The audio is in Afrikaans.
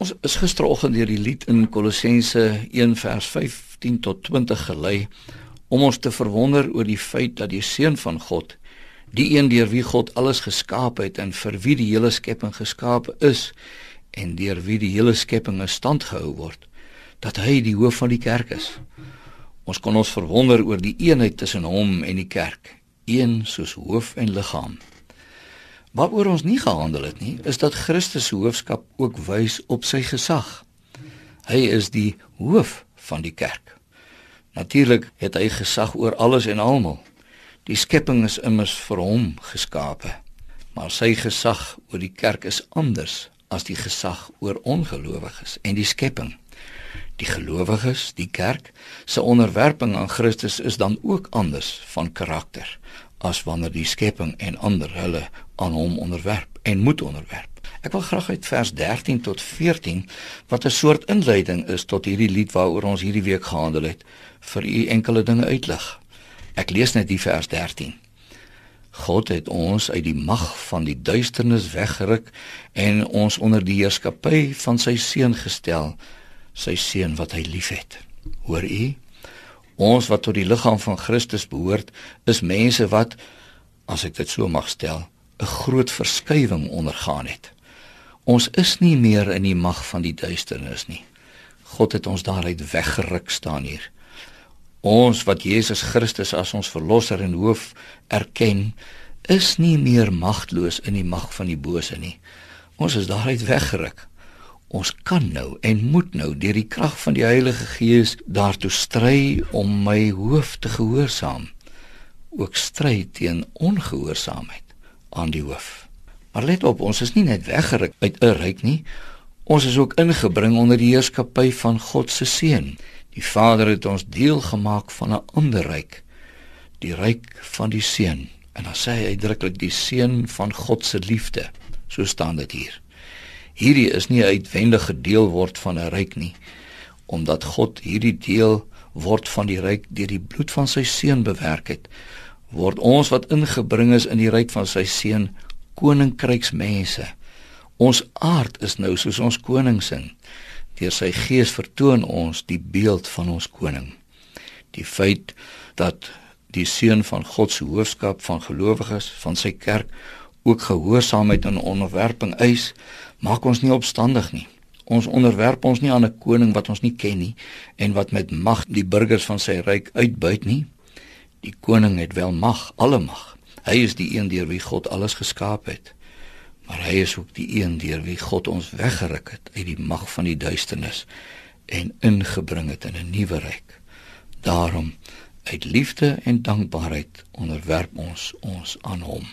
Ons is gisteroggend deur die lied in Kolossense 1 vers 15 tot 20 gelei om ons te verwonder oor die feit dat die seun van God, die een deur wie God alles geskaap het en vir wie die hele skepping geskaap is en deur wie die hele skepping in stand gehou word, dat hy die hoof van die kerk is. Ons kon ons verwonder oor die eenheid tussen hom en die kerk, een soos hoof en liggaam. Waaroor ons nie gehandel het nie, is dat Christus se hoofskap ook wys op sy gesag. Hy is die hoof van die kerk. Natuurlik het hy gesag oor alles en almal. Die skepping is immers vir hom geskape. Maar sy gesag oor die kerk is anders as die gesag oor ongelowiges en die skepping. Die gelowiges, die kerk, se onderwerping aan Christus is dan ook anders van karakter as wanneer die skepping en ander hulle aan hom onderwerp en moet onderwerp. Ek wil graag uit vers 13 tot 14 wat 'n soort inleiding is tot hierdie lied waaroor ons hierdie week gehandel het vir u enkele dinge uitlig. Ek lees net die vers 13. God het ons uit die mag van die duisternis weggeruk en ons onder die heerskappy van sy seun gestel, sy seun wat hy liefhet. Hoor u? Ons wat tot die liggaam van Christus behoort, is mense wat as ek dit so mag stel, 'n groot verskywing ondergaan het. Ons is nie meer in die mag van die duisternis nie. God het ons daaruit weggeruk staan hier. Ons wat Jesus Christus as ons verlosser en hoof erken, is nie meer magteloos in die mag van die bose nie. Ons is daaruit weggeruk. Ons kan nou en moet nou deur die krag van die Heilige Gees daartoe stry om my hoof te gehoorsaam. Ook stry teen ongehoorsaamheid aan die hoof. Maar let op, ons is nie net weggeruk uit 'n ryk nie. Ons is ook ingebring onder die heerskappy van God se seun. Die Vader het ons deel gemaak van 'n ander ryk, die ryk van die seun. En dan sê hy uitdruklik die seun van God se liefde. So staan dit hier. Hierdie is nie 'n uitwendige deel word van 'n ryk nie, omdat God hierdie deel word van die ryk deur die bloed van sy seun bewerk het, word ons wat ingebring is in die ryk van sy seun koninkryksmense. Ons aard is nou soos ons koning sing. Deur sy gees vertoon ons die beeld van ons koning. Die feit dat die seun van God se hoofskap van gelowiges van sy kerk ook gehoorsaamheid en onderwerping eis, maak ons nie opstandig nie. Ons onderwerp ons nie aan 'n koning wat ons nie ken nie en wat met mag die burgers van sy ryk uitbuit nie. Die koning het wel mag, alle mag. Hy is die een deur wie God alles geskaap het. Maar hy is ook die een deur wie God ons weggeruk het uit die mag van die duisternis en ingebring het in 'n nuwe ryk. Daarom uit liefde en dankbaarheid onderwerp ons ons aan hom.